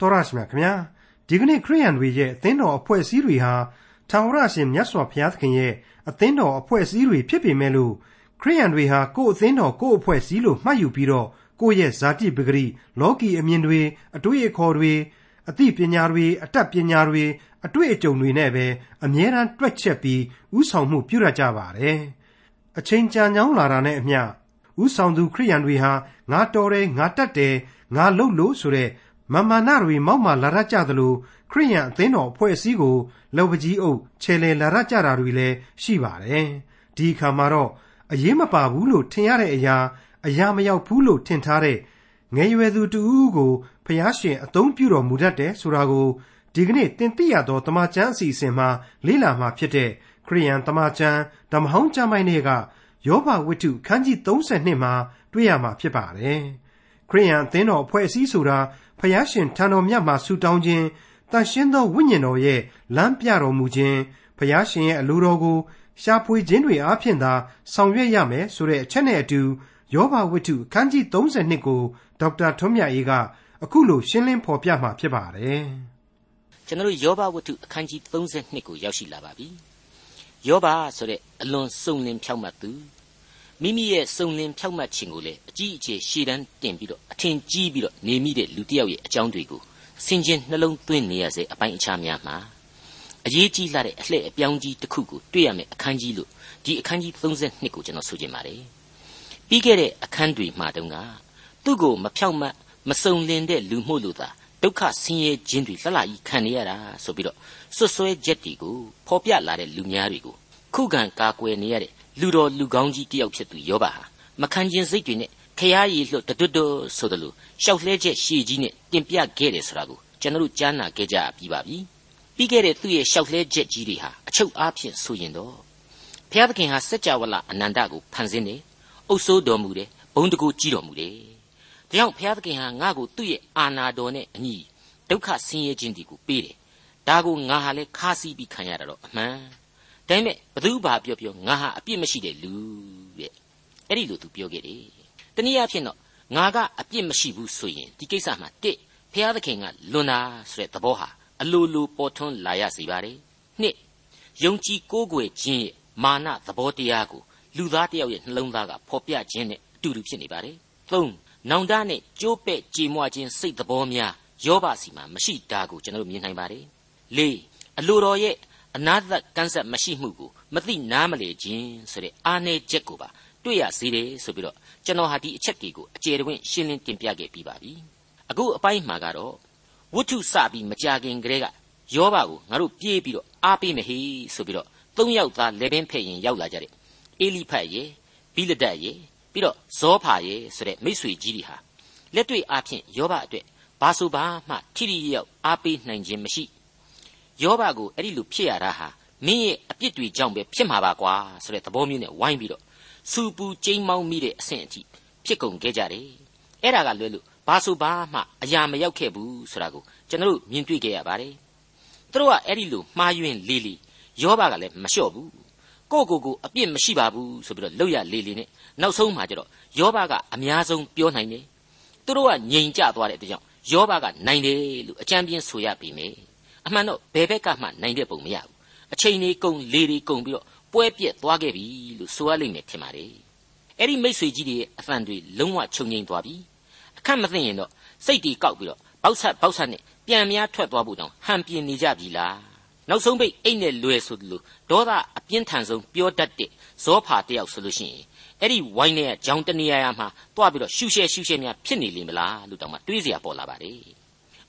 တော်ရရှိမြခင်ဗျာဒီကနေ့ခရိယန်တွေရဲ့အသင်းတော်အဖွဲ့အစည်းတွေဟာထာဝရရှင်မြတ်စွာဘုရားသခင်ရဲ့အသင်းတော်အဖွဲ့အစည်းတွေဖြစ်ပေမဲ့လို့ခရိယန်တွေဟာကိုယ်အသင်းတော်ကိုယ်အဖွဲ့အစည်းလို့မှတ်ယူပြီးတော့ကိုယ့်ရဲ့ဇာတိပဂရိလောကီအမြင်တွေအတွေ့အခေါ်တွေအသိပညာတွေအတတ်ပညာတွေအတွေ့အကြုံတွေနဲ့ပဲအမြဲတမ်းတွက်ချက်ပြီးဥဆောင်မှုပြုရကြပါတယ်အချိန်ကြာညောင်းလာတာနဲ့အမျှဥဆောင်သူခရိယန်တွေဟာငါတော်တယ်ငါတတ်တယ်ငါလှုပ်လို့ဆိုတဲ့ မမာနတွေမောက်မာလာရကြသလိုခရိယန်အသင်းတော်အဖွဲ့အစည်းကိုလောက်ပကြီးအုပ်ခြေလေလာရကြတာတွေလည်းရှိပါတယ်ဒီအခါမှာတော့အရေးမပါဘူးလို့ထင်ရတဲ့အရာအရာမရောက်ဘူးလို့ထင်ထားတဲ့ငယ်ရွယ်သူတူဦးကိုဖျားရှင်အသုံးပြုတော်မူတတ်တယ်ဆိုတာကိုဒီကနေ့တင်ပြရသောတမန်ကျမ်းအစီအစဉ်မှာလေ့လာမှာဖြစ်တဲ့ခရိယန်တမန်ကျမ်းဓမ္မဟောင်းကျမ်းပိုင်းတွေကယောဘဝတ္ထုခန်းကြီး32မှာတွေ့ရမှာဖြစ်ပါတယ်ခရိယန်အသင်းတော်အဖွဲ့အစည်းဆိုတာ ဖျားရှင်ထံတော်မြတ်မှာဆူတောင်းခြင်းတန်ရှင်းသောဝိညာဉ်တော်ရဲ့လမ်းပြတော်မူခြင်းဖျားရှင်ရဲ့အလိုတော်ကိုရှားဖွေခြင်းတွေအားဖြင့်သာဆောင်ရွက်ရမယ်ဆိုတဲ့အချက်နဲ့အတူယောဘဝတ္ထုအခန်းကြီး32ကိုဒေါက်တာထွန်းမြတ်အေးကအခုလိုရှင်းလင်းဖော်ပြမှာဖြစ်ပါတယ်။ကျွန်တော်ယောဘဝတ္ထုအခန်းကြီး32ကိုရောက်ရှိလာပါပြီ။ယောဘဆိုတဲ့အလွန်စုံလင်ဖြောက်မှတ်သူ မိမိရဲ့စုံလင်ဖြောက်မှတ်ခြင်းကိုလည်းအကြီးအကျယ်ရှေ့တန်းတင်ပြီးတော့အထင်ကြီးပြီးတော့နေမိတဲ့လူတစ်ယောက်ရဲ့အကြောင်းတွေကိုဆင်ခြင်နှလုံးသွင်းနေရစေအပိုင်းအခြားများမှာအရေးကြီးလာတဲ့အလှည့်အပြောင်းကြီးတစ်ခုကိုတွေ့ရမယ်အခန်းကြီးလို့ဒီအခန်းကြီး32ကိုကျွန်တော်ဆိုချင်ပါတယ်ပြီးခဲ့တဲ့အခန်းတွေမှာတုန်းကသူ့ကိုမဖြောက်မတ်မစုံလင်တဲ့လူမှုလို့သာဒုက္ခဆင်းရဲခြင်းတွေလှလှကြီးခံနေရတာဆိုပြီးတော့ဆွဆွဲချက်တွေကိုဖော်ပြလာတဲ့လူများတွေကိုခုခံကာကွယ်နေရတဲ့ လူတော်လူကောင်းကြီးတယောက်ဖြစ်သူယောဘဟာမခံကျင်စိတ်တွေနဲ့ခရားရည်လွတ်တွတ်တွတ်ဆိုတယ်လို့ရှောက်လှဲချက်ရှည်ကြီးနဲ့တင်ပြခဲ့တယ်ဆိုတာကိုကျွန်တော်တို့ကြားနာခဲ့ကြပြီးပါပြီပြီးခဲ့တဲ့သူ့ရဲ့ရှောက်လှဲချက်ကြီးတွေဟာအချုပ်အားဖြင့်ဆိုရင်တော့ဘုရားသခင်ဟာစัจ java လအနန္တကိုဖန်ဆင်းတယ်အုပ်စိုးတော်မူတယ်ဘုံတကူကြီးတော်မူတယ်ဒါကြောင့်ဘုရားသခင်ဟာငါ့ကိုသူ့ရဲ့အာနာတော်နဲ့အညီဒုက္ခဆင်းရဲခြင်းဒီကိုပေးတယ်ဒါကိုငါဟာလည်းခါးစီးပြီးခံရတာတော့အမှန် ဒါပေမဲ့ဘသူဘာပြောပြောငါဟာအပြစ်မရှိတဲ့လူတဲ့အဲ့ဒီလိုသူပြောခဲ့တယ်တနည်းအားဖြင့်တော့ငါကအပြစ်မရှိဘူးဆိုရင်ဒီကိစ္စမှာတစ်ဖျားသခင်ကလွန်တာဆိုတဲ့သဘောဟာအလိုလိုပေါ်ထွန်းလာရစေပါတယ်နှစ်ယုံကြည်ကိုးကွယ်ခြင်းရဲ့မာနသဘောတရားကိုလူသားတယောက်ရဲ့နှလုံးသားကဖော်ပြခြင်းနဲ့အတူတူဖြစ်နေပါတယ်သုံးနောင်တနဲ့ကြိုးပဲ့ကြေမွခြင်းစိတ်သဘောများယောဘစီမှာမရှိတာကိုကျွန်တော်တို့မြင်နိုင်ပါတယ်လေးအလိုတော်ရဲ့ အနာသက်ကန်းဆက်မရှိမှုကိုမသိနားမလေခြင်းဆိုတဲ့အာနယ်ချက်ကိုပါတွေ့ရစေတယ်ဆိုပြီးတော့ကျွန်တော်ဟာဒီအချက်တွေကိုအကျယ်တဝင့်ရှင်းလင်းတင်ပြခဲ့ပြီးပါပြီအခုအပိုင်းမှာကတော့ဝတ္ထုစပြီးမကြခင်ကတည်းကယောဘကိုငါတို့ပြေးပြီးတော့အားပေးမယ်ဟေးဆိုပြီးတော့သုံးယောက်သားလက်ပင်ဖက်ရင်ရောက်လာကြတဲ့အေလိဖတ်ရဲ့ဘိလဒတ်ရဲ့ပြီးတော့ဇောဖာရဲ့ဆိုတဲ့မိတ်ဆွေကြီးတွေဟာလက်တွေ့အားဖြင့်ယောဘအတွက်ဘာဆိုဘာမှထိထိရောက်အားပေးနိုင်ခြင်းမရှိ ယောဘကိုအဲ့ဒီလိုဖြစ်ရတာဟာမင်းရဲ့အပြစ်တွေကြောင့်ပဲဖြစ်မှာပါကွာဆိုတဲ့သဘောမျိုးနဲ့ဝိုင်းပြီးတော့စူပူကျိမ်းမောင်းမိတဲ့အဆင့်အထိဖြစ်ကုန်ခဲ့ကြတယ်အဲ့ဒါကလွဲလို့ဘာဆိုဘာမှအရာမရောက်ခဲ့ဘူးဆိုတာကိုကျွန်တော်တို့မြင်တွေ့ခဲ့ရပါတယ်သူတို့ကအဲ့ဒီလိုမှားယွင်းလေးလေးယောဘကလည်းမလျှော့ဘူးကိုကိုကိုအပြစ်မရှိပါဘူးဆိုပြီးတော့လောက်ရလေးလေးနဲ့နောက်ဆုံးမှာကျတော့ယောဘကအများဆုံးပြောနိုင်တယ်သူတို့ကငြိမ်ကြသွားတဲ့အတွက်ကြောင့်ယောဘကနိုင်တယ်လို့အကြံပြင်းဆိုရပြီမေ အမှန်တော့ဘယ်ဘက်ကမှနိုင်တဲ့ပုံမရဘူးအချိန်လေးကုန်လေတွေကုန်ပြီးတော့ပွဲပြက်သွားခဲ့ပြီလို့ဆိုရလိမ့်မယ်ထင်ပါတယ်အဲ့ဒီမိษွေကြီးတွေရဲ့အဖန်တွေလုံးဝချုပ်ငိမ့်သွားပြီအခက်မသိရင်တော့စိတ်တီကောက်ပြီးတော့ပေါက်ဆက်ပေါက်ဆက်နဲ့ပြန်များထွက်သွားဖို့တောင်ဟန်ပြင်းနေကြပြီလားနောက်ဆုံးပိတ်အိတ်နဲ့လွယ်ဆိုသလိုဒေါသအပြင်းထန်ဆုံးပြောတတ်တဲ့ဇောဖာတယောက်ဆိုလို့ရှိရင်အဲ့ဒီဝိုင်းနဲ့ကြောင်တနေရာမှာတွားပြီးတော့ရှူရှဲရှူရှဲများဖြစ်နေလိမ့်မလားလို့တောင်မှတွေးစရာပေါ်လာပါတယ်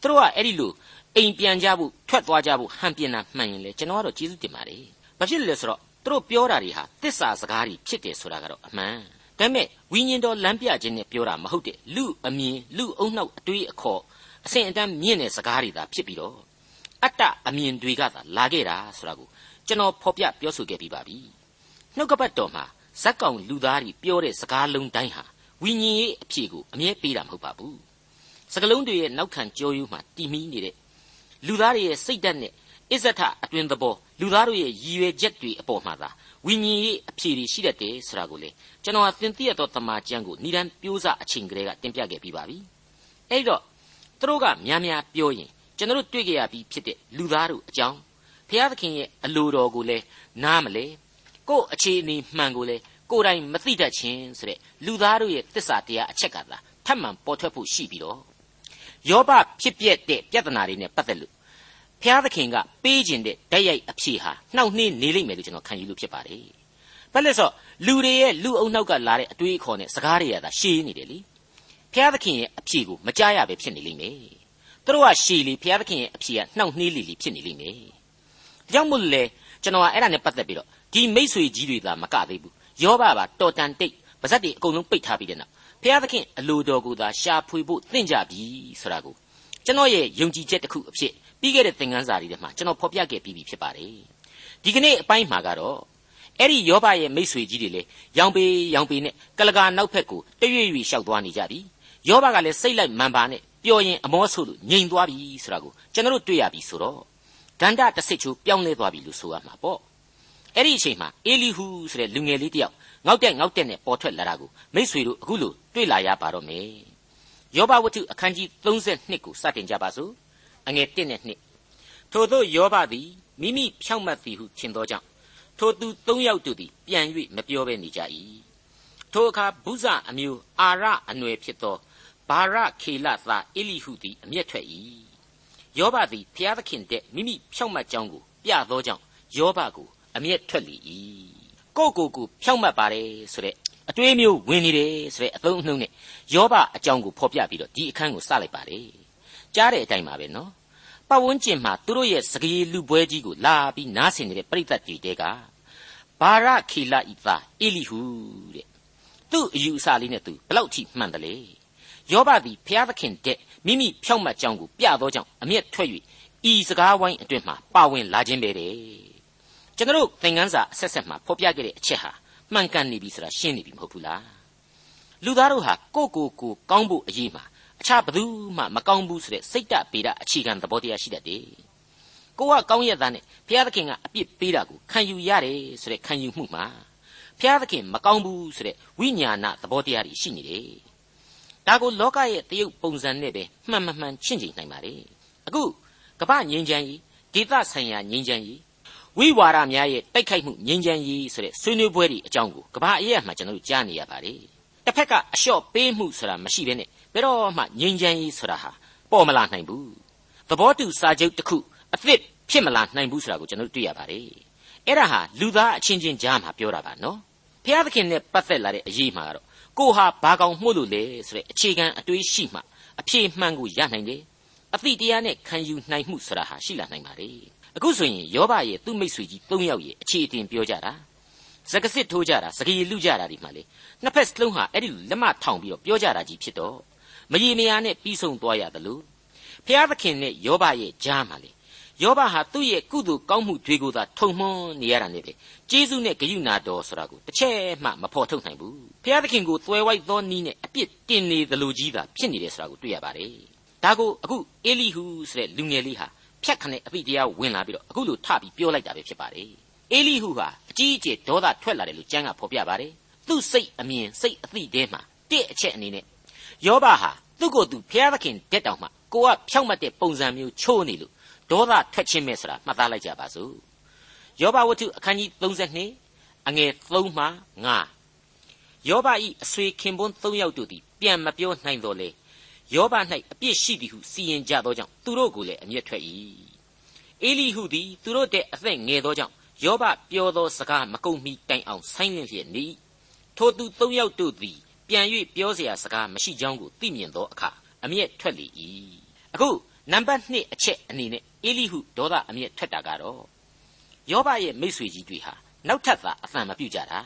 သူတို့ကအဲ့ဒီလို အိမ်ပြန်ကြဖို့ထွက်သွားကြဖို့ဟန်ပြင်းတာမှန်ရင်လေကျွန်တော်ကတော့ကျေးဇူးတင်ပါတယ်ဘာဖြစ်လဲဆိုတော့သူတို့ပြောတာတွေဟာတစ္ဆာစကားတွေဖြစ်တယ်ဆိုတာကတော့အမှန်ဒါပေမဲ့ဝိညာဉ်တော်လမ်းပြခြင်းနဲ့ပြောတာမဟုတ်တဲ့လူအမြင်လူအုံနောက်အတွေးအခေါ်အစဉ်အတန်းမြင့်တဲ့စကားတွေသာဖြစ်ပြီးတော့အတ္တအမြင်တွေကသာလာခဲ့တာဆိုတာကိုကျွန်တော်ဖော်ပြပြောဆိုခဲ့ပြီးပါပြီနှုတ်ကပတ်တော်မှာဇက်ကောင်လူသားတွေပြောတဲ့စကားလုံးတိုင်းဟာဝိညာဉ်ရေးအဖြေကိုအမြဲပေးတာမဟုတ်ပါဘူးစကလုံးတွေရဲ့နောက်ခံကြောယူမှတည်မီနေတဲ့ လူသားတွေရဲ့စိတ်ဓာတ်နဲ့အစ္ဆထအတွင်သဘောလူသားတို့ရဲ့ရည်ရွယ်ချက်တွေအပေါ်မှာသာဝိညာဉ်ရေးအဖြေတွေရှိတတ်တယ်ဆိုတာကိုလေကျွန်တော်အသင်သိရသောတမန်ကျမ်းကိုဏိဒန်ပြိုးစအချိန်ကလေးကတင်ပြခဲ့ပြီးပါပြီအဲ့တော့သူတို့ကများများပြောရင်ကျွန်တော်တွေ့ကြရပြီးဖြစ်တဲ့လူသားတို့အကြောင်းဘုရားသခင်ရဲ့အလိုတော်ကိုလည်းနားမလဲကို့အခြေအနေမှန်ကိုလည်းကိုယ်တိုင်မသိတတ်ခြင်းဆိုတဲ့လူသားတို့ရဲ့သစ္စာတရားအချက်ကသာထပ်မံပေါ်ထွက်ဖို့ရှိပြီးတော့ ယောဘဖြစ်ပျက်တဲ့ပြဿနာတွေနဲ့ပတ်သက်လို့ဘုရားသခင်ကပေးခြင်းတဲ့ဓာတ်ရိုက်အဖြေဟာနှောင့်နှေးနေလိမ့်မယ်လို့ကျွန်တော်ခံယူလို့ဖြစ်ပါတယ်။ဘာလဲဆိုလူတွေရဲ့လူအုံနောက်ကလာတဲ့အတွေးအခေါ်နဲ့စကားတွေကသာရှည်နေတယ်လေ။ဘုရားသခင်ရဲ့အဖြေကိုမကြားရပဲဖြစ်နေလိမ့်မယ်။သူတို့ကရှည်လေဘုရားသခင်ရဲ့အဖြေကနှောင့်နှေးလေလေဖြစ်နေလိမ့်မယ်။ဒါကြောင့်မို့လေကျွန်တော်ကအဲ့ဒါနဲ့ပတ်သက်ပြီးတော့ဒီမိษွေကြီးတွေသာမကသေးဘူး။ယောဘပါတော်တန်တိတ်ပါဇက်တွေအကုန်လုံးပိတ်ထားပြီးတဲ့နောက် ဘုရားသခင်အလိုတော်ကိုသာရှာဖွေဖို့သင့်ကြပြီဆိုတာကိုကျွန်တော်ရဲ့ယုံကြည်ချက်တစ်ခုအဖြစ်ပြီးခဲ့တဲ့သင်ခန်းစာတွေထဲမှာကျွန်တော်ဖော်ပြခဲ့ပြီးပြီဖြစ်ပါတယ်ဒီကနေ့အပိုင်းမှာကတော့အဲ့ဒီယောဘရဲ့မိษွေကြီးတွေလေရောင်ပေရောင်ပေနဲ့ကလကာနောက်ဖက်ကိုတရွေ့ရွေ့လျှောက်သွားနေကြပြီယောဘကလည်းစိတ်လိုက်မှန်ပါနဲ့ပျော်ရင်အမောဆိုးလို့ငြိမ်သွားပြီဆိုတာကိုကျွန်တော်တို့တွေ့ရပြီဆိုတော့ဒန္တတစ်စစ်ချိုးပြောင်းလဲသွားပြီလို့ဆိုရမှာပေါ့အဲ့ဒီအချိန်မှာအေလီဟူဆိုတဲ့လူငယ်လေးတယောက် ငေါက်တက်ငေါက်တက်နဲ့ပေါ်ထွက်လာတာကိုမိษွေတို့အခုလိုတွေ့လာရပါတော့မယ်ယောဘဝတ္ထုအခန်းကြီး32ကိုစတင်ကြပါစို့အငယ်1နဲ့2ထို့သောယောဘသည်မိမိဖြောင့်မတ်သည်ဟုထင်သောကြောင့်ထိုသူ၃ယောက်တို့သည်ပြန်၍မပြောဘဲနေကြ၏ထိုအခါဘုဇအမျိုးအာရအနွယ်ဖြစ်သောဘာရခေလသာအေလိဟုသည်အမျက်ထွက်၏ယောဘသည်ဖျားသခင်တဲ့မိမိဖြောင့်မတ်ကြောင်းကိုပြသောကြောင့်ယောဘကိုအမျက်ထွက်လေ၏ ကိုကိုကိုဖြောင့်မတ်ပါတယ်ဆိုတဲ့အတွေးမျိုးဝင်နေတယ်ဆိုတဲ့အသုံးအနှုန်းနဲ့ယောဘအကြောင်းကိုဖော်ပြပြီးတော့ဒီအခန်းကိုစလိုက်ပါတယ်ကြားတဲ့အတိုင်းပါပဲနော်ပတ်ဝန်းကျင်မှာသူတို့ရဲ့စကေးလူပွဲကြီးကိုလာပြီးနားဆင်နေတဲ့ပြိဿတ်တွေတဲကဘာရခေလဤသားအေလိဟုတဲ့သူ့အယူအဆလေးနဲ့သူဘလောက်ထိမှန်တယ်လေယောဘသည်ဘုရားသခင်တဲ့မိမိဖြောက်မှတ်ကြောင်းကိုပြသောကြောင့်အမျက်ထွက်၍ဤစကားဝိုင်းအတွင်မှာပါဝင်လာခြင်းပဲတဲ့ ကျွန်တော်သင်ခန်းစာအဆက်ဆက်မှာဖော်ပြခဲ့တဲ့အချက်ဟာမှန်ကန်နေပြီဆိုတာရှင်းနေပြီမဟုတ်ဘူးလားလူသားတို့ဟာကိုယ့်ကိုယ်ကိုကောင်းဖို့အရေးမှာအခြားဘသူမှမကောင်းဘူးဆိုတဲ့စိတ်တပေဒအခြေခံသဘောတရားရှိတတ်တယ်ကိုကကောင်းရတဲ့နဲ့ဘုရားသခင်ကအပြစ်ပေးတာကိုခံယူရတယ်ဆိုတဲ့ခံယူမှုမှာဘုရားသခင်မကောင်းဘူးဆိုတဲ့ဝိညာဏသဘောတရားတွေရှိနေတယ်ဒါကိုလောကရဲ့တရုပ်ပုံစံနဲ့ပဲမှန်မှန်မှန်ချင့်ချိန်နိုင်ပါလေအခုကပ္ပငြိမ်းချမ်းရေးဒေသဆိုင်ရာငြိမ်းချမ်းရေး ဝိဝါဒများရဲ့တိုက်ခိုက်မှုငြိမ်းချမ်းရေးဆိုတဲ့ဆွေးနွေးပွဲတွေအကြောင်းကိုကမ္ဘာအရေးအမှကျွန်တော်တို့ကြားနေရပါတယ်တစ်ဖက်ကအလျှော့ပေးမှုဆိုတာမရှိဘဲနဲ့ဘယ်တော့မှငြိမ်းချမ်းရေးဆိုတာဟာပေါ်မလာနိုင်ဘူးသဘောတူစာချုပ်တစ်ခုအသစ်ဖြစ်မလာနိုင်ဘူးဆိုတာကိုကျွန်တော်တို့တွေ့ရပါတယ်အဲ့ဒါဟာလူသားအချင်းချင်းကြားမှာပြောတာပါနော်ဘုရားသခင်နဲ့ပတ်သက်လာတဲ့အရေးမှာကတော့ကိုဟာဘာကောင်မှုလို့လဲဆိုတဲ့အခြေခံအတွေးရှိမှအဖြေမှန်ကိုရနိုင်တယ်အသည့်တရားနဲ့ခံယူနိုင်မှုဆိုတာဟာရှိလာနိုင်ပါတယ် အခုဆိုရင်ယောဘရဲ့သူ့မိတ်ဆွေကြီး၃ယောက်ရဲ့အခြေအတင်ပြောကြတာစကစစ်ထိုးကြတာစကေလူကြတာဒီမှာလေနှစ်ဖက်စလုံးဟာအဲ့ဒီလက်မထောင်ပြီးတော့ပြောကြတာကြီးဖြစ်တော့မရေမရာနဲ့ပြီးဆုံးသွားရတယ်လို့ဖျားသခင်နဲ့ယောဘရဲ့ကြားမှာလေယောဘဟာသူ့ရဲ့ကုသိုလ်ကောင်းမှုတွေကိုသာထုံမွန်းနေရတာနဲ့ပဲကျေးဇူးနဲ့ဂရုဏာတော်ဆိုတာကိုတစ်ချက်မှမဖော်ထုတ်နိုင်ဘူးဖျားသခင်ကိုသွယ်ဝိုက်သောနီးနဲ့အပြစ်တင်နေသလိုကြီးသာဖြစ်နေတယ်ဆိုတာကိုတွေ့ရပါတယ်ဒါကိုအခုအေလိဟုဆိုတဲ့လူငယ်လေးဟာ ဖြတ်ခနဲ့အပိတရားဝင်လာပြီးတော့အခုလိုထပြီးပြောလိုက်တာပဲဖြစ်ပါတယ်အေလိဟုဟာအကြီးအကျယ်ဒေါသထွက်လာတယ်လို့ကျမ်းကဖော်ပြပါတယ်သူ့စိတ်အမြင်စိတ်အသိတဲမှာတစ်အချက်အနေနဲ့ယောဘဟာသူ့ကိုယ်သူဖျားသခင်တက်တောင်မှကိုကဖြောက်မှတ်တဲ့ပုံစံမျိုးချိုးနေလို့ဒေါသထွက်ခြင်းပဲဆိုတာမှတ်သားလိုက်ကြပါစို့ယောဘဝတ္ထုအခန်းကြီး32အငယ်3မှ5ယောဘဤအဆွေခင်ပွန်း3ယောက်တို့သည်ပြန်မပြောနိုင်တော့လေ ယောဘ၌အပြစ်ရှိသည်ဟုစီရင်ကြသောကြောင့်သူတို့ကိုလည်းအမျက်ထွက်၏အေလိဟုသည်သူတို့တဲ့အသက်ငယ်သောကြောင့်ယောဘပြောသောစကားမကုန်မီတိုင်အောင်ဆိုင်းလင့်လျက်နေထိုသူ၃ယောက်တို့သည်ပြန်၍ပြောเสียစကားမရှိကြောင်းကိုသိမြင်သောအခါအမျက်ထွက်လေ၏အခုနံပါတ်1အချက်အနေနဲ့အေလိဟုဒေါသအမျက်ထွက်တာကတော့ယောဘရဲ့မိษွေကြီးတွေဟာနောက်ထပ်သာအသံမပြုတ်ကြတာ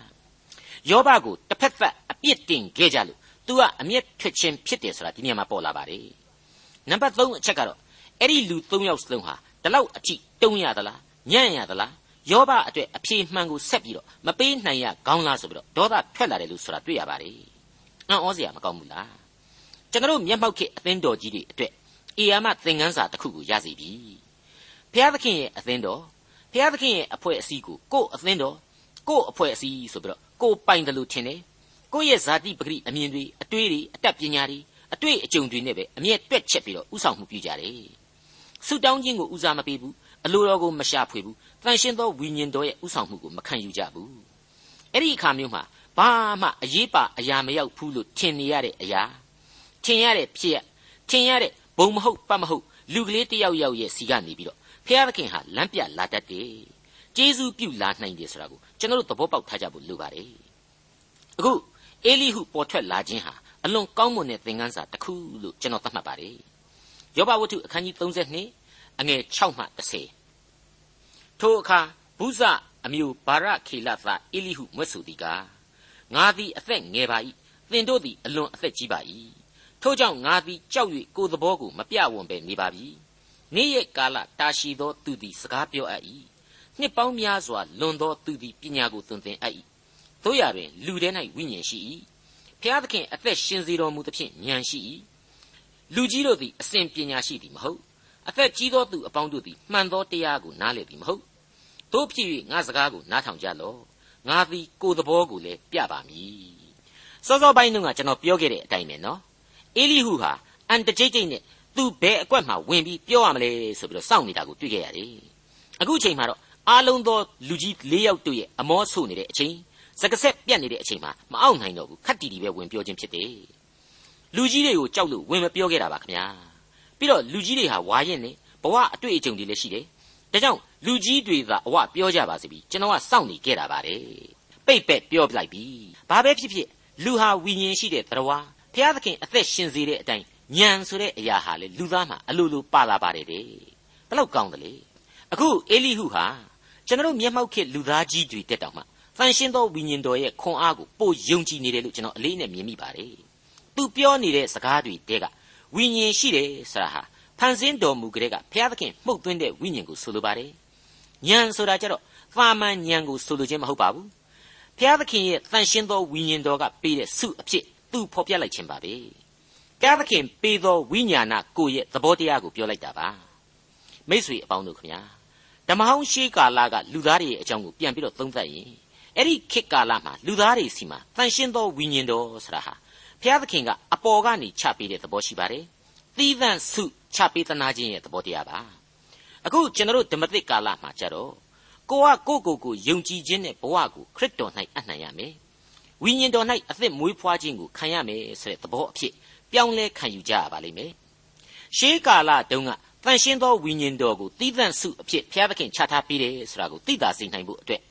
ယောဘကိုတစ်ဖက်သက်အပြစ်တင်ခဲ့ကြလို့ သူကအမျက်ထွက်ခြင်းဖြစ်တယ်ဆိုတာဒီနေရာမှာပေါ်လာပါတယ်နံပါတ်3အချက်ကတော့အဲ့ဒီလူ3ယောက်စလုံးဟာဒီလောက်အကြည့်တုံးရသလားညံ့ရသလားယောဘအတွက်အဖြေမှန်ကိုဆက်ပြီးတော့မပေးနိုင်ရကောင်းလားဆိုပြီးတော့ဒေါသထွက်လာတယ်လို့ဆိုတာတွေ့ရပါတယ်အံ့ဩစရာမကောင်းဘူးလားကျွန်တော်မျက်မှောက်ခေအသင်းတော်ကြီးတွေအတွက်အေယာမသင်ခန်းစာတစ်ခုကိုရစီပြီဘုရားသခင်ရဲ့အသင်းတော်ဘုရားသခင်ရဲ့အဖွဲ့အစည်းကိုကို့အသင်းတော်ကို့အဖွဲ့အစည်းဆိုပြီးတော့ကို့ပိုင်တယ်လို့ထင်တယ် ကိုယ့်ရဲ့ဇာတိပဂရိအမြင်တွေအတွေးတွေအတတ်ပညာတွေအတွေ့အကြုံတွေနဲ့ပဲအမျက်တွက်ချက်ပြီးတော့ဥဆောင်မှုပြုကြတယ်ဆုတောင်းခြင်းကိုဦးစားမပေးဘူးအလိုတော်ကိုမရှာဖွေဘူးတန်ရှင်းသောဝိညာဉ်တော်ရဲ့ဥဆောင်မှုကိုမခံယူကြဘူးအဲ့ဒီအခါမျိုးမှာဘာမှအရေးပါအရာမရောက်ဘူးလို့ထင်နေရတဲ့အရာထင်ရတဲ့ဖြစ်ရထင်ရတဲ့ဘုံမဟုတ်ပတ်မဟုတ်လူကလေးတယောက်ယောက်ရဲ့စီကနေပြီးတော့ဖျားသခင်ဟာလမ်းပြလာတတ်တယ်ကျေးဇူးပြုလာနိုင်တယ်ဆိုတာကိုကျွန်တော်တို့သဘောပေါက်ထားကြဖို့လိုပါတယ်အခု အေလိဟုပေါ်ထွက်လာခြင်းဟာအလွန်ကောင်းမွန်တဲ့သင်ခန်းစာတစ်ခုလို့ကျွန်တော်သတ်မှတ်ပါတယ်ယောဘဝတ္ထုအခန်းကြီး32အငယ်6မှ10ထိုအခါဘုဇအမျိုးဗာရခေလသအေလိဟုမွဲ့ဆိုသည်ကားငါသည်အသက်ငယ်ပါ၏သင်တို့သည်အလွန်အသက်ကြီးပါ၏ထို့ကြောင့်ငါသည်ကြောက်၍ကိုယ်သဘောကိုမပြဝံပဲနေပါပြီနေ့ရက်ကာလတာရှည်သောသူသည်စကားပြောအပ်၏နှစ်ပေါင်းများစွာလွန်သောသူသည်ပညာကိုသွန်သင်အပ်၏ တို့ရတွင်လူထဲ၌ဝိညာဉ်ရှိ၏ဖျားသခင်အသက်ရှင်စေတော်မူသဖြင့်ဉာဏ်ရှိ၏လူကြီးတို့သည်အစဉ်ပညာရှိသည်မဟုတ်အသက်ကြီးသောသူအပေါင်းတို့သည်မှန်သောတရားကိုနားလည်သည်မဟုတ်တို့ဖြစ်၍ငါစကားကိုနားထောင်ကြလော့ငါသည်ကိုယ်သဘောကိုလည်းပြပါမည်စောစောပိုင်းတုန်းကကျွန်တော်ပြောခဲ့တဲ့အတိုင်းပဲနော်အေလိဟုဟာအန်တကြိတ်ကြိတ်နဲ့သူဘယ်အကွက်မှာဝင်ပြီးပြောရမလဲဆိုပြီးတော့စောင့်နေတာကိုတွေ့ခဲ့ရတယ်အခုချိန်မှာတော့အားလုံးသောလူကြီး၄ယောက်တို့ရဲ့အမောဆို့နေတဲ့အချိန် စကဆက်ပြတ်နေတဲ့အချိန်မှာမအောင်နိုင်တော့ဘူးခက်တီတီပဲဝင်ပြောခြင်းဖြစ်တယ်လူကြီးတွေကိုကြောက်လို့ဝင်မပြောခဲ့တာပါခင်ဗျာပြီးတော့လူကြီးတွေဟာဝါရင်နေဘဝအတွေ့အကြုံတွေလည်းရှိတယ်ဒါကြောင့်လူကြီးတွေသာအဝပြောကြပါစေပြီကျွန်တော်ကစောင့်နေခဲ့တာပါတယ်ပိတ်ပက်ပြောပြလိုက်ပြီဘာပဲဖြစ်ဖြစ်လူဟာဝိညာဉ်ရှိတဲ့တရားဘုရားသခင်အသက်ရှင်စေတဲ့အတိုင်းညံဆိုတဲ့အရာဟာလေလူသားမှာအလိုလိုပါလာပါတယ်တဲ့ဘယ်လောက်ကောင်းတယ်လေအခုအေလိဟုဟာကျွန်တော်မျက်မှောက်ခေလူသားကြီးတွေတက်တောင်မှ တန်ရှင်းသောဝိညာဉ်တော်ရဲ့ခွန်အားကိုပို့ယုံကြည်နေတယ်လို့ကျွန်တော်အလေးနဲ့မြင်မိပါတယ်သူပြောနေတဲ့စကားတွေတဲကဝိညာဉ်ရှိတယ်ဆိုတာဟာဖန်ဆင်းတော်မူကြတဲ့ကဘုရားသခင်မှုတ်သွင်းတဲ့ဝိညာဉ်ကိုဆိုလိုပါတယ်ဉာဏ်ဆိုတာကြတော့သာမန်ဉာဏ်ကိုဆိုလိုခြင်းမဟုတ်ပါဘူးဘုရားသခင်ရဲ့တန်ရှင်းသောဝိညာဉ်တော်ကပေးတဲ့ဆုအဖြစ်သူဖော်ပြလိုက်ခြင်းပါပဲဘုရားသခင်ပေးသောဝိညာဏကိုရဲ့သဘောတရားကိုပြောလိုက်တာပါမိษွေအပေါင်းတို့ခင်ဗျာဓမ္မဟောင်းရှေးကာလကလူသားတွေရဲ့အကြောင်းကိုပြန်ပြီးတော့သုံးသပ်ရင် အဲ့ဒီခေတ်ကာလမှာလူသားတွေစီမှာတန်ရှင်းသောဝိညာဉ်တော်ဆိုတာဟာဘုရားသခင်ကအပေါ်ကနေချပေးတဲ့သဘောရှိပါတယ်သီးသန့်ဆုချပေးသနာခြင်းရဲ့သဘောတရားပါအခုကျွန်တော်တို့ဓမ္မသစ်ကာလမှာကြတော့ကိုကကိုကိုကိုယုံကြည်ခြင်းနဲ့ဘဝကိုခရစ်တော်၌အနှံ့ရမယ်ဝိညာဉ်တော်၌အသက်မွေးဖွားခြင်းကိုခံရမယ်ဆိုတဲ့သဘောအဖြစ်ပြောင်းလဲခံယူကြရပါလိမ့်မယ်ရှေးကာလတုန်းကတန်ရှင်းသောဝိညာဉ်တော်ကိုတည်တံ့စုအဖြစ်ဘုရားသခင်ချထားပေးတယ်ဆိုတာကိုသိတာသိနိုင်ဖို့အတွက်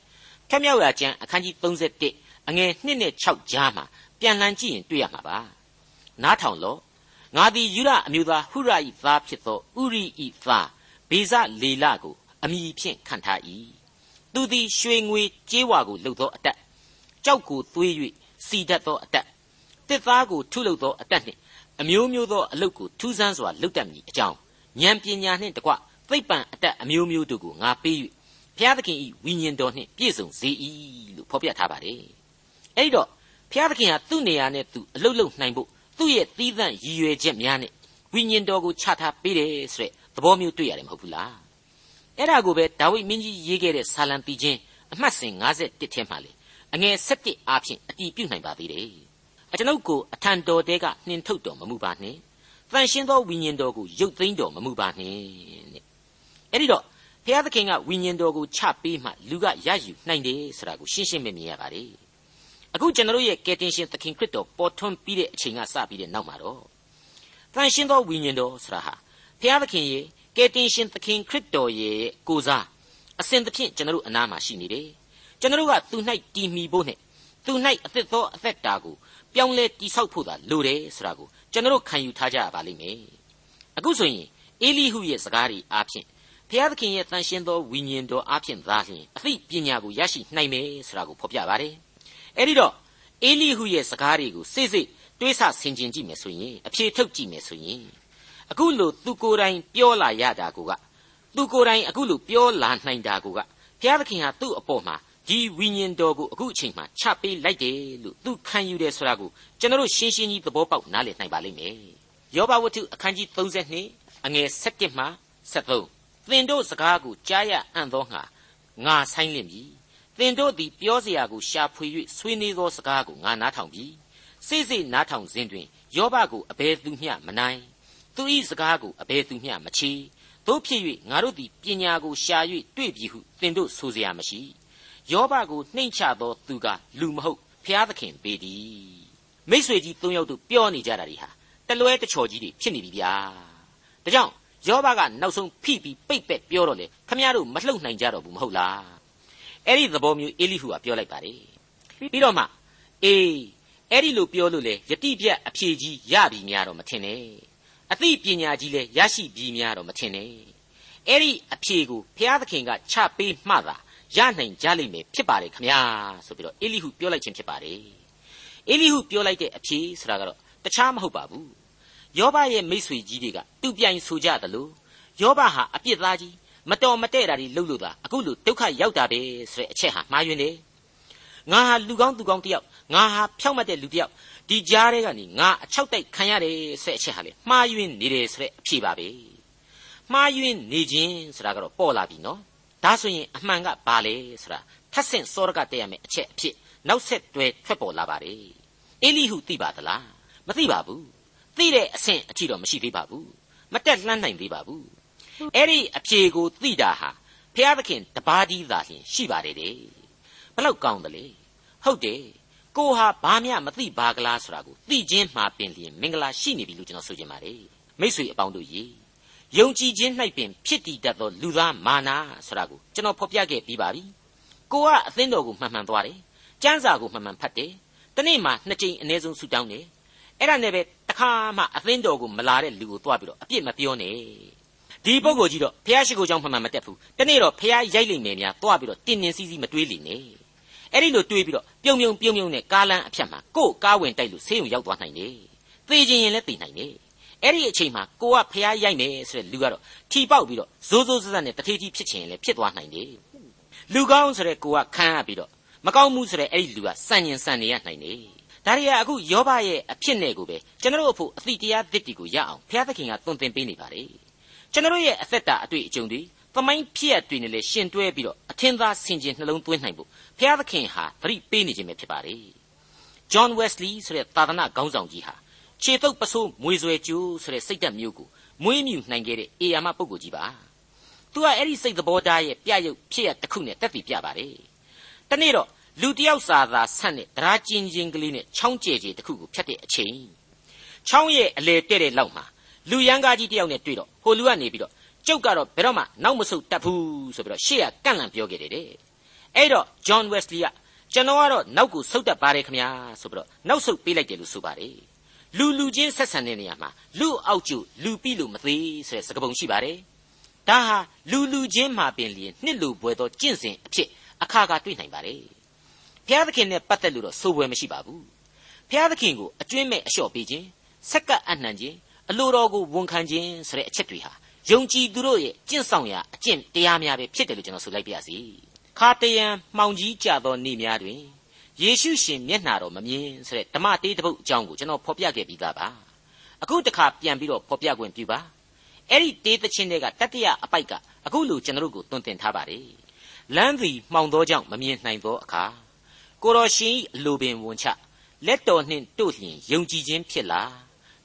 ခက်မြောက်ရာကျမ်းအခန်းကြီး31အငယ်1နဲ့6ကြားမှာပြန်လှန်ကြည့်ရင်တွေ့ရမှာပါနားထောင်လော့ငါသည်ယူရအမျိုးသားဟုရ၏သားဖြစ်သောဥရိ၏သားဘေဇလေလကိုအမိဖြင့်ခံထား၏သူသည်ရွှေငွေကြေးဝါကိုလှုပ်သောအတက်ကြောက်ကိုသွေး၍စီတတ်သောအတက်တစ်သားကိုထုလုပ်သောအတက်နှင့်အမျိုးမျိုးသောအလုတ်ကိုထူးဆန်းစွာလုပ်တတ်မည်အကြောင်းဉာဏ်ပညာနှင့်တကွသိပ္ပံအတက်အမျိုးမျိုးတို့ကိုငါပေး၍ ဘုရားသခင်၏ဝိညာဉ်တော်နှင့်ပြည့်စုံစေ၏လို့ဖော်ပြထားပါတယ်အဲ့တော့ဘုရားသခင်ဟာသူ့နေရာနဲ့သူအလုတ်လုတ်နိုင်ဖို့သူ့ရဲ့သီးသန့်ရည်ရွယ်ချက်များနဲ့ဝိညာဉ်တော်ကိုချထားပေးတယ်ဆိုတဲ့သဘောမျိုးတွေ့ရတယ်မဟုတ်ဘူးလားအဲ့ဒါကိုပဲဒါဝိမင်းကြီးရေးခဲ့တဲ့ဆာလံတီချင်းအမှတ်စဉ်51ထဲမှာလေအငယ်7အားဖြင့်အတီးပြုတ်နိုင်ပါသေးတယ်အကျွန်ုပ်ကိုအထံတော်တဲကနှင်ထုတ်တော်မမူပါနှင့်တန်ရှင်းသောဝိညာဉ်တော်ကိုရုပ်သိမ်းတော်မမူပါနှင့်တဲ့အဲ့ဒီတော့ ဘုရားသခင်ကဝိညာဉ်တော်ကိုချပေးမှလူကရယူနိုင်တယ်ဆိုတာကိုရှင်းရှင်းပဲမြင်ရပါတယ်အခုကျွန်တော်ရဲ့ကယ်တင်ရှင်သခင်ခရစ်တော်ပေါ်ထွန်းပြီးတဲ့အချိန်ကစပြီးတဲ့နောက်မှာတော့တန်ရှင်းသောဝိညာဉ်တော်ဆိုတာဟာဘုရားသခင်ရဲ့ကယ်တင်ရှင်သခင်ခရစ်တော်ရဲ့ကိုစားအစဉ်သဖြင့်ကျွန်တော်တို့အနားမှာရှိနေတယ်ကျွန်တော်တို့ကသူ၌တည်မီဖို့နဲ့သူ၌အသက်သောအသက်တာကိုပြောင်းလဲတိဆောက်ဖို့သာလိုတယ်ဆိုတာကိုကျွန်တော်ခံယူထားကြရပါလိမ့်မယ်အခုဆိုရင်အေလိဟုရဲ့စကားတွေအားဖြင့် ဘုရားသခင်ရဲ့တန်ရှင်းသောဝိညာဉ်တော်အားဖြင့်သာလျှင်အသိပညာကိုရရှိနိုင်မယ်ဆိုတာကိုဖော်ပြပါတယ်အဲ့ဒီတော့အေလိဟုရဲ့စကားတွေကိုစိတ်စိတ်တွေးဆဆင်ခြင်ကြည့်မယ်ဆိုရင်အဖြေထုတ်ကြည့်မယ်ဆိုရင်အခုလိုသူကိုယ်တိုင်ပြောလာရတာကသူကိုယ်တိုင်အခုလိုပြောလာနိုင်တာကဘုရားသခင်ဟာသူ့အပေါ်မှာဒီဝိညာဉ်တော်ကိုအခုအချိန်မှချပေးလိုက်တယ်လို့သူခံယူတယ်ဆိုတာကိုကျွန်တော်ရှင်းရှင်းကြီးသဘောပေါက်နားလည်နိုင်ပါလိမ့်မယ်။ယောဘဝတ္ထုအခန်းကြီး32အငယ်7မှ73 သင်တို့စကားကိုကြားရအံ့သောငါငါဆိုင်လင့်ပြီ။သင်တို့သည်ပြောเสียကိုရှာဖွေ၍ဆွေးနွေးသောစကားကိုငါနားထောင်ပြီ။စိတ်စိတ်နားထောင်စဉ်တွင် ယောဘကိုအဘယ်သူမျှမနိုင်သူ၏စကားကိုအဘယ်သူမျှမချေတို့ဖြစ်၍ငါတို့သည်ပညာကိုရှာ၍တွေ့ပြီဟုသင်တို့ဆိုเสียမရှိယောဘကိုနှိမ့်ချသောသူကလူမဟုတ်ဖျားသခင်ပေတည်းမိษွေကြီး၃ယောက်တို့ပြောနေကြတာဒီဟာတလွဲတချော်ကြီးတွေဖြစ်နေပြီဗျာဒါကြောင့် ယောဘကနောက်ဆုံးဖိပြီးပိတ်ပက်ပြောတော့လေခမရတို့မလှုပ်နိုင်ကြတော့ဘူးမဟုတ်လားအဲ့ဒီသဘောမျိုးအေလိဟုကပြောလိုက်ပါတယ်ပြီးတော့မှအေးအဲ့ဒီလိုပြောလို့လေယတိပြတ်အဖြေကြီးရပြီများတော့မထင်နဲ့အသိပညာကြီးလည်းရရှိပြီများတော့မထင်နဲ့အဲ့ဒီအဖြေကိုဘုရားသခင်ကချပေးမှသာရနိုင်ကြလိမ့်မယ်ဖြစ်ပါတယ်ခမညာဆိုပြီးတော့အေလိဟုပြောလိုက်ခြင်းဖြစ်ပါတယ်အေလိဟုပြောလိုက်တဲ့အဖြေဆိုတာကတော့တခြားမဟုတ်ပါဘူး ယောဘရဲ့မိษွေကြီးတွေကသူ့ပြိုင်ဆိုကြသလိုယောဘဟာအပြစ်သားကြီးမတော်မတဲ့တာတွေလှုပ်လို့သာအခုလိုဒုက္ခရောက်တာပဲဆိုတဲ့အချက်ဟာမှားယွင်းတယ်ငါဟာလူကောင်းသူကောင်းတယောက်ငါဟာဖြောက်မှတ်တဲ့လူတယောက်ဒီကြားထဲကနေငါအချောက်တိုက်ခံရတယ်ဆိုတဲ့အချက်ဟာလေမှားယွင်းနေတယ်ဆိုတဲ့အဖြေပါပဲမှားယွင်းနေခြင်းဆိုတာကတော့ပေါ်လာပြီနော်ဒါဆိုရင်အမှန်ကဘာလဲဆိုတာထပ်ဆင့်စောရကတက်ရမယ်အချက်အဖြစ်နောက်ဆက်တွဲထွက်ပေါ်လာပါတယ်အေလိဟုသိပါသလားမသိပါဘူး သိတဲ့အဆင့်အထိတော့မရှိသေးပါဘူးမတက်လှမ်းနိုင်သေးပါဘူးအဲ့ဒီအဖြေကိုသိတာဟာဖျားသခင်တပါးတည်းသာလျှင်ရှိပါတယ်တဲ့ဘလောက်ကောင်းသလဲဟုတ်တယ်ကိုဟာဘာမှမသိပါကလားဆိုတာကိုသိချင်းမှပင်လျင်မင်္ဂလာရှိနေပြီလို့ကျွန်တော်ဆိုချင်ပါတယ်မိษွေအပေါင်းတို့ရေယုံကြည်ခြင်း၌ပင်ဖြစ်တည်တတ်သောလူသားမာနာဆိုတာကိုကျွန်တော်ဖော်ပြခဲ့ပြီးပါပြီကိုကအသင်းတော်ကိုမှန်မှန်သွားတယ်ကျမ်းစာကိုမှန်မှန်ဖတ်တယ်တနေ့မှနှစ်ကြိမ်အနည်းဆုံးဆူတောင်းတယ်အဲ့ဒါနဲ့ပဲတ ခါမှအသင်းတော်ကိုမလာတဲ့လူကိုသွားပြီးတော့အပြစ်မပြောနဲ့ဒီပုဂ္ဂိုလ်ကြီးတော့ဖះရှိခိုးကြောင့်မှန်မှန်မတက်ဘူးတနေ့တော့ဖះရိုက်လိမ့်မယ်များသွားပြီးတော့တင်းတင်းစီးစီးမတွေးလိမ့်နဲ့အဲ့ဒီလိုတွေးပြီးတော့ပြုံပြုံပြုံပြုံနဲ့ကားလန်းအဖြတ်မှာကို့ကားဝင်တိုက်လို့ဆေးရုံရောက်သွားနိုင်တယ်သေခြင်းရင်လည်းသေနိုင်တယ်အဲ့ဒီအချိန်မှာကိုကဖះရိုက်မယ်ဆိုတဲ့လူကတော့ထီပေါက်ပြီးတော့ဇိုးဇိုးစစနဲ့တထေးကြီးဖြစ်ခြင်းလည်းဖြစ်သွားနိုင်တယ်လူကောင်းဆိုတဲ့ကိုကခမ်းရပြီးတော့မကောင်းမှုဆိုတဲ့အဲ့ဒီလူကစံញင်စံနေရနိုင်တယ် ဒါရီကအခုယောဘရဲ့အဖြစ်နဲ့ကိုပဲကျွန်တော်တို့အဖို့အသည့်တရားသစ်တီကိုရအောင်ဘုရားသခင်ကသွန်သင်ပေးနေပါတယ်ကျွန်တော်ရဲ့အသက်တာအတွေ့အကြုံတွေသမိုင်းဖြစ်ရတွေနဲ့လည်းရှင်တွဲပြီးတော့အထင်သာဆင်ခြင်နှလုံးသွင်းနိုင်ဖို့ဘုရားသခင်ဟာသတိပေးနေခြင်းပဲဖြစ်ပါတယ်ဂျွန်ဝက်စလီဆိုတဲ့သာသနာခေါင်းဆောင်ကြီးဟာခြေတုပ်ပစိုးမွေဆွဲကျိုးဆိုတဲ့စိတ်ဓာတ်မျိုးကိုမွေးမြူနိုင်ခဲ့တဲ့အေယာမပုဂ္ဂိုလ်ကြီးပါသူကအဲ့ဒီစိတ်သဘောထားရဲ့ပြရုပ်ဖြစ်ရတစ်ခုနဲ့တက်တည်ပြပါတယ်တနေ့တော့ လူတယောက်စာသာဆန့်တဲ့တရားကျင်ချင်းကလေးနဲ့ချောင်းကျဲကျဲတစ်ခုကိုဖြတ်တဲ့အချိန်ချောင်းရဲ့အလေတဲ့တဲ့လောက်မှာလူရန်ကားကြီးတယောက်နဲ့တွေ့တော့ဟိုလူကနေပြီးတော့ကျုပ်ကတော့ဘယ်တော့မှနောက်မဆုတ်တတ်ဘူးဆိုပြီးတော့ရှေ့ကကန့်လန့်ပြောခဲ့တယ်တဲ့အဲ့တော့ John Wesley ကကျွန်တော်ကတော့နောက်ကိုဆုတ်တတ်ပါတယ်ခင်ဗျာဆိုပြီးတော့နောက်ဆုတ်ပေးလိုက်တယ်လို့ဆိုပါတယ်လူလူချင်းဆက်ဆံတဲ့နေရာမှာလူအောက်ကျလူပြီလို့မသေးဆိုတဲ့စကားပုံရှိပါတယ်ဒါဟာလူလူချင်းမှာပင်လျင်နှစ်လူပွဲသောကျင့်စဉ်အဖြစ်အခါကတွေ့နိုင်ပါတယ် ဘုရားသခင်နဲ့ပတ်သက်လို့တော့စိုးပွဲမရှိပါဘူးဘုရားသခင်ကိုအကျွင်းမဲ့အလျှော့ပေးခြင်းဆက်ကပ်အနှံခြင်းအလိုတော်ကိုဝန်ခံခြင်းဆိုတဲ့အချက်တွေဟာယုံကြည်သူတို့ရဲ့ကျင့်ဆောင်ရာအကျင့်တရားများပဲဖြစ်တယ်လို့ကျွန်တော်ဆိုလိုက်ပါရစေခါတယံမှောင်ကြီးကြသောနေ့များတွင်ယေရှုရှင်မျက်နှာတော်မမြင်ဆိုတဲ့ဓမ္မတေးတစ်ပုဒ်အကြောင်းကိုကျွန်တော်ဖော်ပြခဲ့ပြီးသားပါအခုတခါပြန်ပြီးတော့ဖော်ပြခွင့်ပြုပါအဲ့ဒီတေးသချင်းတွေကတတိယအပိုက်ကအခုလိုကျွန်တော်တို့ကိုတွင်တင်ထားပါတယ်လမ်းသည်မှောင်သောကြောင့်မမြင်နိုင်သောအခါ ကိုတော်ရှင်အလိုပင်ဝန်ချလက်တော်နှင့်တို့လျင်ယုံကြည်ခြင်းဖြစ်လာ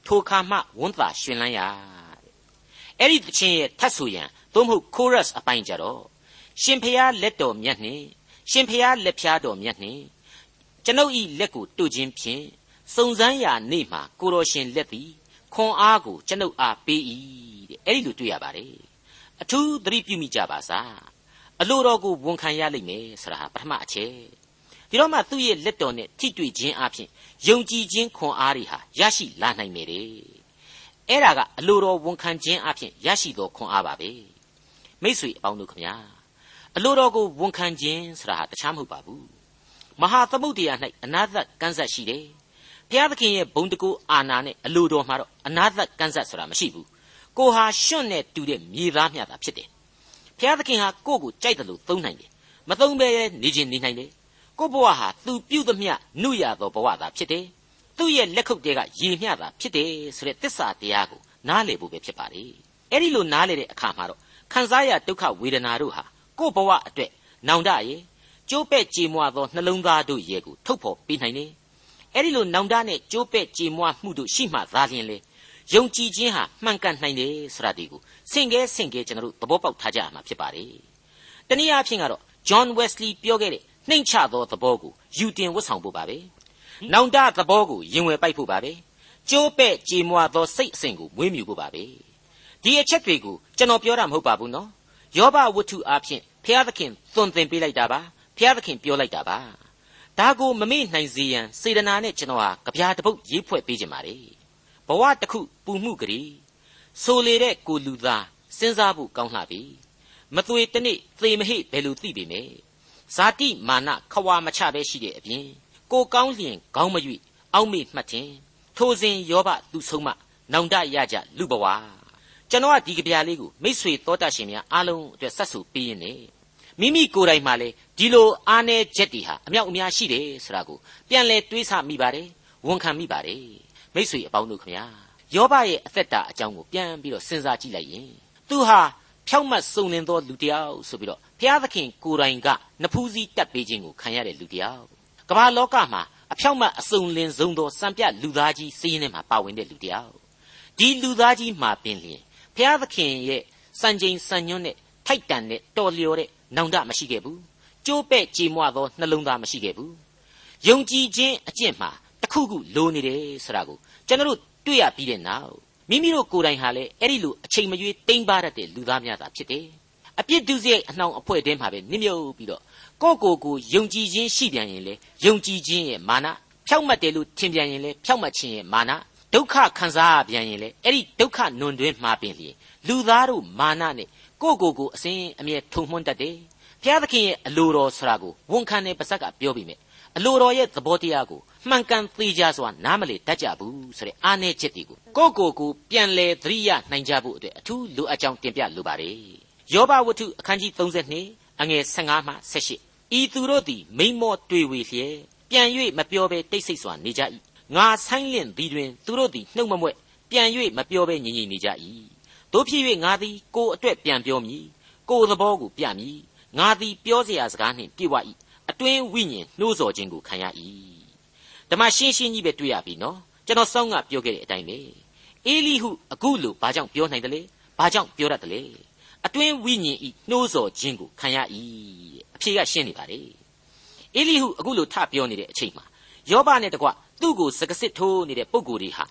ထိုခါမှဝန်သာရှင်လန်းရအဲ့ဒီသချင်းရဲ့ထတ်ဆိုရန်သို့မဟုတ် chorus အပိုင်းကြတော့ရှင်ဖျားလက်တော်မြတ်နှင့်ရှင်ဖျားလက်ဖျားတော်မြတ်နှင့်ကျွန်ုပ်ဤလက်ကိုတို့ခြင်းဖြင့်စုံစမ်းရာနေ့မှာကိုတော်ရှင်လက်သည်ခွန်အားကိုကျွန်ုပ်အားပေး၏တဲ့အဲ့ဒီလိုတွေ့ရပါတယ်အထူးသတိပြုမိကြပါစားအလိုတော်ကိုဝန်ခံရလိမ့်မယ်ဆိုတာဟာပထမအချက် ဒီတော့မှသူ့ရဲ့လက်တော်နဲ့ထိတွေ့ခြင်းအပြင်ယုံကြည်ခြင်းခွန်အားတွေဟာရရှိလာနိုင်မယ်တဲ့အဲ့ဒါကအလိုတော်ဝန်ခံခြင်းအပြင်ရရှိသောခွန်အားပါပဲမိษွေအပေါင်းတို့ခမညာအလိုတော်ကိုဝန်ခံခြင်းဆိုတာဟာတခြားမဟုတ်ပါဘူးမဟာသမုဒ္ဒရာ၌အနာသက်ကန့်ဆက်ရှိတယ်ဘုရားသခင်ရဲ့ဘုံတကူအာနာနဲ့အလိုတော်မှာတော့အနာသက်ကန့်ဆက်ဆိုတာမရှိဘူးကိုဟာရှွန့်နဲ့တူတဲ့မြေသားမျှတာဖြစ်တယ်ဘုရားသခင်ဟာကိုယ့်ကိုကြိုက်တယ်လို့သုံးနိုင်တယ်မသုံးဘဲနေခြင်းနေနိုင်တယ် ကိုယ့်ဘဝဟာသူပြုသမျှနှုရသောဘဝသာဖြစ်တယ်သူ့ရဲ့လက်ခုပ်တဲကရေမျှတာဖြစ်တယ်ဆိုတဲ့သစ္စာတရားကိုနားလည်ဖို့ပဲဖြစ်ပါလေအဲ့ဒီလိုနားလည်တဲ့အခါမှာတော့ခံစားရဒုက္ခဝေဒနာတို့ဟာကိုယ့်ဘဝအတွက်နောင်တရဲ့ကျိုးပဲ့ကြေမွသောနှလုံးသားတို့ရဲ့ကိုထုတ်ဖော်ပေးနိုင်တယ်အဲ့ဒီလိုနောင်တနဲ့ကြိုးပဲ့ကြေမွမှုတို့ရှိမှသာလျှင်လေယုံကြည်ခြင်းဟာမှန်ကန်နိုင်တယ်ဆိုတာဒီကိုစင်ကဲစင်ကဲကျွန်တော်တို့သဘောပေါက်ထားကြရမှာဖြစ်ပါတယ်တနည်းအားဖြင့်ကတော့ John Wesley ပြောခဲ့တဲ့ နှိမ့်ချသောသဘောကိုယူတင်ဝတ်ဆောင်ဖို့ပါပဲနောင်တသဘောကိုရင်ဝယ်ပိုက်ဖို့ပါပဲကျိုးပဲ့ကြေမွသောစိတ်အစဉ်ကိုမွေးမြူဖို့ပါပဲဒီအချက်တွေကိုကျွန်တော်ပြောတာမဟုတ်ပါဘူးနော်ယောဘဝတ္ထုအားဖြင့်ဖျားသခင်သွန်သင်ပေးလိုက်တာပါဖျားသခင်ပြောလိုက်တာပါဒါကိုမမေ့နိုင်စေရန်စေတနာနဲ့ကျွန်တော်ဟာကြပြားတစ်ပုတ်ရေးဖွဲ့ပေးခြင်းပါလေဘဝတစ်ခုပူမှုကလေးဆိုလေတဲ့ကိုလူသားစဉ်းစားဖို့ကောင်းလှပြီမသွေတနေ့သေမဟိဘယ်လိုသိပေမဲ့ ဇာတိမာနခဝါမချပဲရှိတဲ့အပြင်ကိုကောင်းလျင်ခေါင်းမရွေအောက်မေ့မှတ်တင်ထိုစဉ်ယောဘသူဆုံးမနောင်တရကြလူဘဝကျွန်တော်ကဒီကြပြလေးကိုမိษွေတော်တတ်ရှင်များအားလုံးအတွက်ဆက်ဆူပေးရင်းနေမိမိကိုယ်တိုင်မှလည်းဒီလိုအားနည်းချက်တွေဟာအမြောက်အများရှိတယ်ဆိုတာကိုပြန်လဲတွေးဆမိပါတယ်ဝန်ခံမိပါတယ်မိษွေအပေါင်းတို့ခင်ဗျာယောဘရဲ့အသက်တာအကြောင်းကိုပြန်ပြီးတော့စဉ်းစားကြည့်လိုက်ရင်သူဟာ ဖြောက်မတ်စုံလင်သောလူတစ်ယောက်ဆိုပြီးတော့ဘုရားသခင်ကိုယ်တိုင်ကနဖူးစည်းတက်ပေးခြင်းကိုခံရတဲ့လူတစ်ယောက်ကမ္ဘာလောကမှာအဖြောက်မတ်အစုံလင်ဆုံးသောစံပြလူသားကြီးစည်ရင်ထဲမှာပါဝင်တဲ့လူတစ်ယောက်ဒီလူသားကြီးမှာပင်လျင်ဘုရားသခင်ရဲ့စံချိန်စံညွှန်းနဲ့ထိုက်တန်တဲ့တော်လျော်တဲ့နောင်တမရှိခဲ့ဘူးကျိုးပဲ့ကြေမွသောနှလုံးသားမရှိခဲ့ဘူးယုံကြည်ခြင်းအကျင့်မှာတခုခုလိုနေတယ်ဆိုတာကိုကျွန်တော်တို့တွေ့ရပြီးတဲ့နောက် မိမိတို့ကိုယ်တိုင်ဟာလည်းအဲ့ဒီလိုအချိန်မရွေးတိမ်ပါတတ်တဲ့လူသားများသာဖြစ်တယ်အပြစ်ဒုစရိုက်အနှောင်အဖွဲ့တင်းမှာပဲနစ်မြုပ်ပြီးတော့ကိုယ့်ကိုယ်ကိုယုံကြည်ခြင်းရှိပြန်ရင်လေယုံကြည်ခြင်းရဲ့မာနဖြောက်မှတ်တယ်လို့ထင်ပြန်ရင်လေဖြောက်မှတ်ခြင်းရဲ့မာနဒုက္ခခံစားရပြန်ရင်လေအဲ့ဒီဒုက္ခနွန်တွင်းမှာပင်လျင်လူသားတို့မာနနဲ့ကိုယ့်ကိုယ်ကိုအစဉ်အမြဲထုံမှန်းတတ်တယ်ဘုရားသခင်ရဲ့အလိုတော်ဆိုတာကိုဝန်ခံတဲ့ပါဇက်ကပြောပြီးမြဲအလိုတော်ရဲ့သဘောတရားကို မှန်ကန်သေးကြစွာနားမလည်တတ်ကြဘူးဆိုတဲ့အားနည်းချက်တွေကိုကိုယ့်ကိုယ်ကိုပြန်လဲသတိရနိုင်ကြဖို့အတွက်အထူးလိုအပ်ကြောင်းတင်ပြလိုပါတယ်ယောဘဝတ္ထုအခန်းကြီး32အငယ်15မှ18ဤသူတို့သည်မိမောတွေ့ဝေလျက်ပြန်၍မပြောဘဲတိတ်ဆိတ်စွာနေကြ၏ငါဆိုင်းလင့်သည်တွင်သူတို့သည်နှုတ်မမွဲ့ပြန်၍မပြောဘဲငြိမ်ငြိမ်နေကြ၏တို့ဖြစ်၍ငါသည်ကိုယ်အတွက်ပြန်ပြောမည်ကိုယ်သဘောကိုပြမည်ငါသည်ပြောเสียစကားနှင့်ပြည့်ဝ၏အတွင်းဝိညာဉ်နှိုးဆော်ခြင်းကိုခံရ၏ ဓမ္မရှင်းရှင်းကြီးပဲတွေ့ရပြီနော်ကျွန်တော်စောင်းကပြောခဲ့တဲ့အတိုင်းပဲအေလိဟုအခုလိုဘာကြောင့်ပြောနိုင်တယ်လဲဘာကြောင့်ပြောတတ်တယ်လဲအတွင်းဝိညာဉ်ဤနှိုးဆော်ခြင်းကိုခံရ၏အဖြေကရှင်းနေပါလေအေလိဟုအခုလိုထပြောနေတဲ့အချိန်မှာယောဘနဲ့တကွသူ့ကိုစကစစ်ထိုးနေတဲ့ပုံကိုယ်တွေဟာ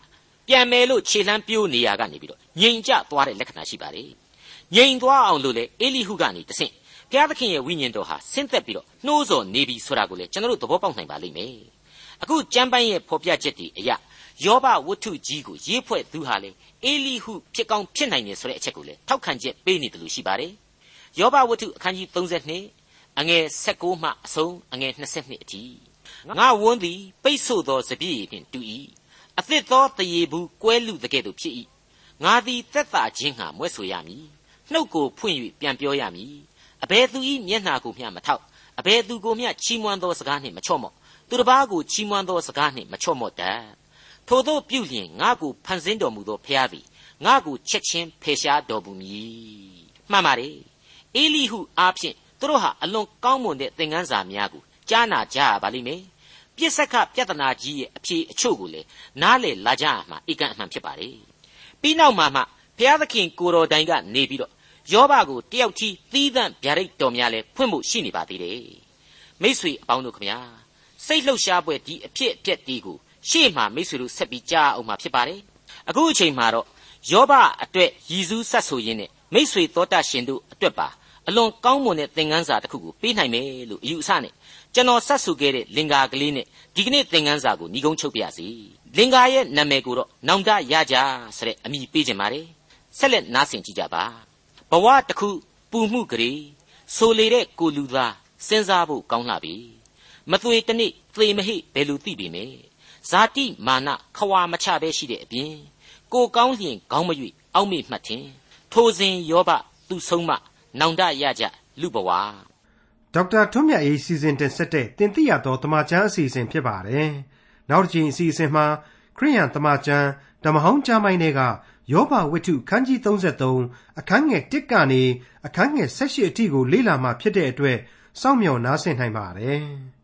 ပြန်မယ်လို့ခြေလှမ်းပြိုးနေရကနေပြီးတော့ငြိမ်ကျသွားတဲ့လက္ခဏာရှိပါတယ်ငြိမ်သွားအောင်လို့လေအေလိဟုကနေတဆင့်ဘုရားသခင်ရဲ့ဝိညာဉ်တော်ဟာဆင်းသက်ပြီးတော့နှိုးဆော်နေပြီဆိုတာကိုလေကျွန်တော်တို့သဘောပေါက်နိုင်ပါလိမ့်မယ် အခုကျမ်းပိုင်းရဲ့ဖော်ပြချက်တွေအရယောဘဝတ္ထုကြီးကိုရေးဖွဲ့သူဟာလေအေလိဟုဖြစ်ကောင်းဖြစ်နိုင်တယ်ဆိုတဲ့အချက်ကိုလေထောက်ခံချက်ပေးနေတယ်လို့ရှိပါတယ်ယောဘဝတ္ထုအခန်းကြီး32အငယ်16မှအဆုံးအငယ်22အထိငါဝန်းသည်ပိတ်ဆို့သောစပြည့်ဖြင့်တူ၏အသစ်သောတရေဘူးကွဲလူတကဲ့သို့ဖြစ်၏ငါသည်သက်သာခြင်းငှာမွဲ့ဆိုရမည်နှုတ်ကိုဖွင့်၍ပြန်ပြောရမည်အဘယ်သူ၏မျက်နှာကိုမျှမထောက်အဘယ်သူကိုမျှချီးမွမ်းသောစကားနှင့်မချော့မော့ သူတစ်ပါးကိုချီးမွမ်းသောစကားနှင့်မချော့မော့တတ်ထို့သောပြုလျင်ငါကိုဖန်ဆင်းတော်မူသောဖျားသည်ငါကိုချက်ချင်းဖယ်ရှားတော်မူမည်မှန်ပါတယ်အေလိဟုအားဖြင့်သူတို့ဟာအလွန်ကောင်းမွန်တဲ့သင်ခန်းစာများကိုကြားနာကြရပါလိမ့်မယ်ပြစ္ဆကပြဿနာကြီးရဲ့အဖြေအချို့ကိုလည်းနားလည်လာကြရမှာအကန့်အမှန်ဖြစ်ပါလေပြီးနောက်မှာမှဘုရားသခင်ကိုတော်တိုင်ကနေပြီးတော့ယောဘကိုတယောက်ကြီးသီးသန့်ဗျာဒိတ်တော်များလဲဖွင့်ဖို့ရှိနေပါသေးတယ်မိษွေအပေါင်းတို့ခမညာ စိတ်လှုပ်ရှားပွဲဒီအဖြစ်အပျက်ဒီကိုရှေ့မှာမိษွေတို့ဆက်ပြီးကြားအောင်မှာဖြစ်ပါတယ်အခုအချိန်မှာတော့ယောဘအတွက်ရည်စူးဆက်ဆိုရင်းနဲ့မိษွေသောတရှင်တို့အတွက်ပါအလွန်ကောင်းမွန်တဲ့သင်ခန်းစာတစ်ခုကိုပေးနိုင်မယ်လို့အယူအဆနဲ့ကျွန်တော်ဆက်ဆိုခဲ့တဲ့လင်္ကာကလေးနဲ့ဒီကနေ့သင်ခန်းစာကိုညီကုန်းချုပ်ပြရစီလင်္ကာရဲ့နာမည်ကိုတော့နောင်တရကြဆိုတဲ့အမည်ပေးခြင်းပါတယ်ဆက်လက်နားဆင်ကြကြပါဘဝတစ်ခုပူမှုကလေးဆိုလေတဲ့ကိုလူသားစဉ်းစားဖို့ကောင်းလှပြီ မသွေတနေ့သေမဟိဘယ်လိုသိပြီမဲဇာတိမာနခွာမချပဲရှိတဲ့အပြင်ကိုကောင်းလျင်ခေါင်းမ၍အောက်မေ့မှတ်တင်ထိုစဉ်ယောဘသူဆုံးမနောင်တရကြလူဘဝဒေါက်တာထွန်းမြတ်အေးစီစဉ်တင်ဆက်တဲ့တင်ပြတော်တမချန်းအစီအစဉ်ဖြစ်ပါတယ်နောက်တစ်ချိန်အစီအစဉ်မှာခရိယန်တမချန်းဓမ္မဟောင်းကျမ်းပိုင်းတွေကယောဘဝတ္ထုခန်းကြီး33အခန်းငယ်1ကနေအခန်းငယ်18အထိကိုလေ့လာမှဖြစ်တဲ့အတွက်စောင့်မျှော်နားဆင်နိုင်ပါတယ်။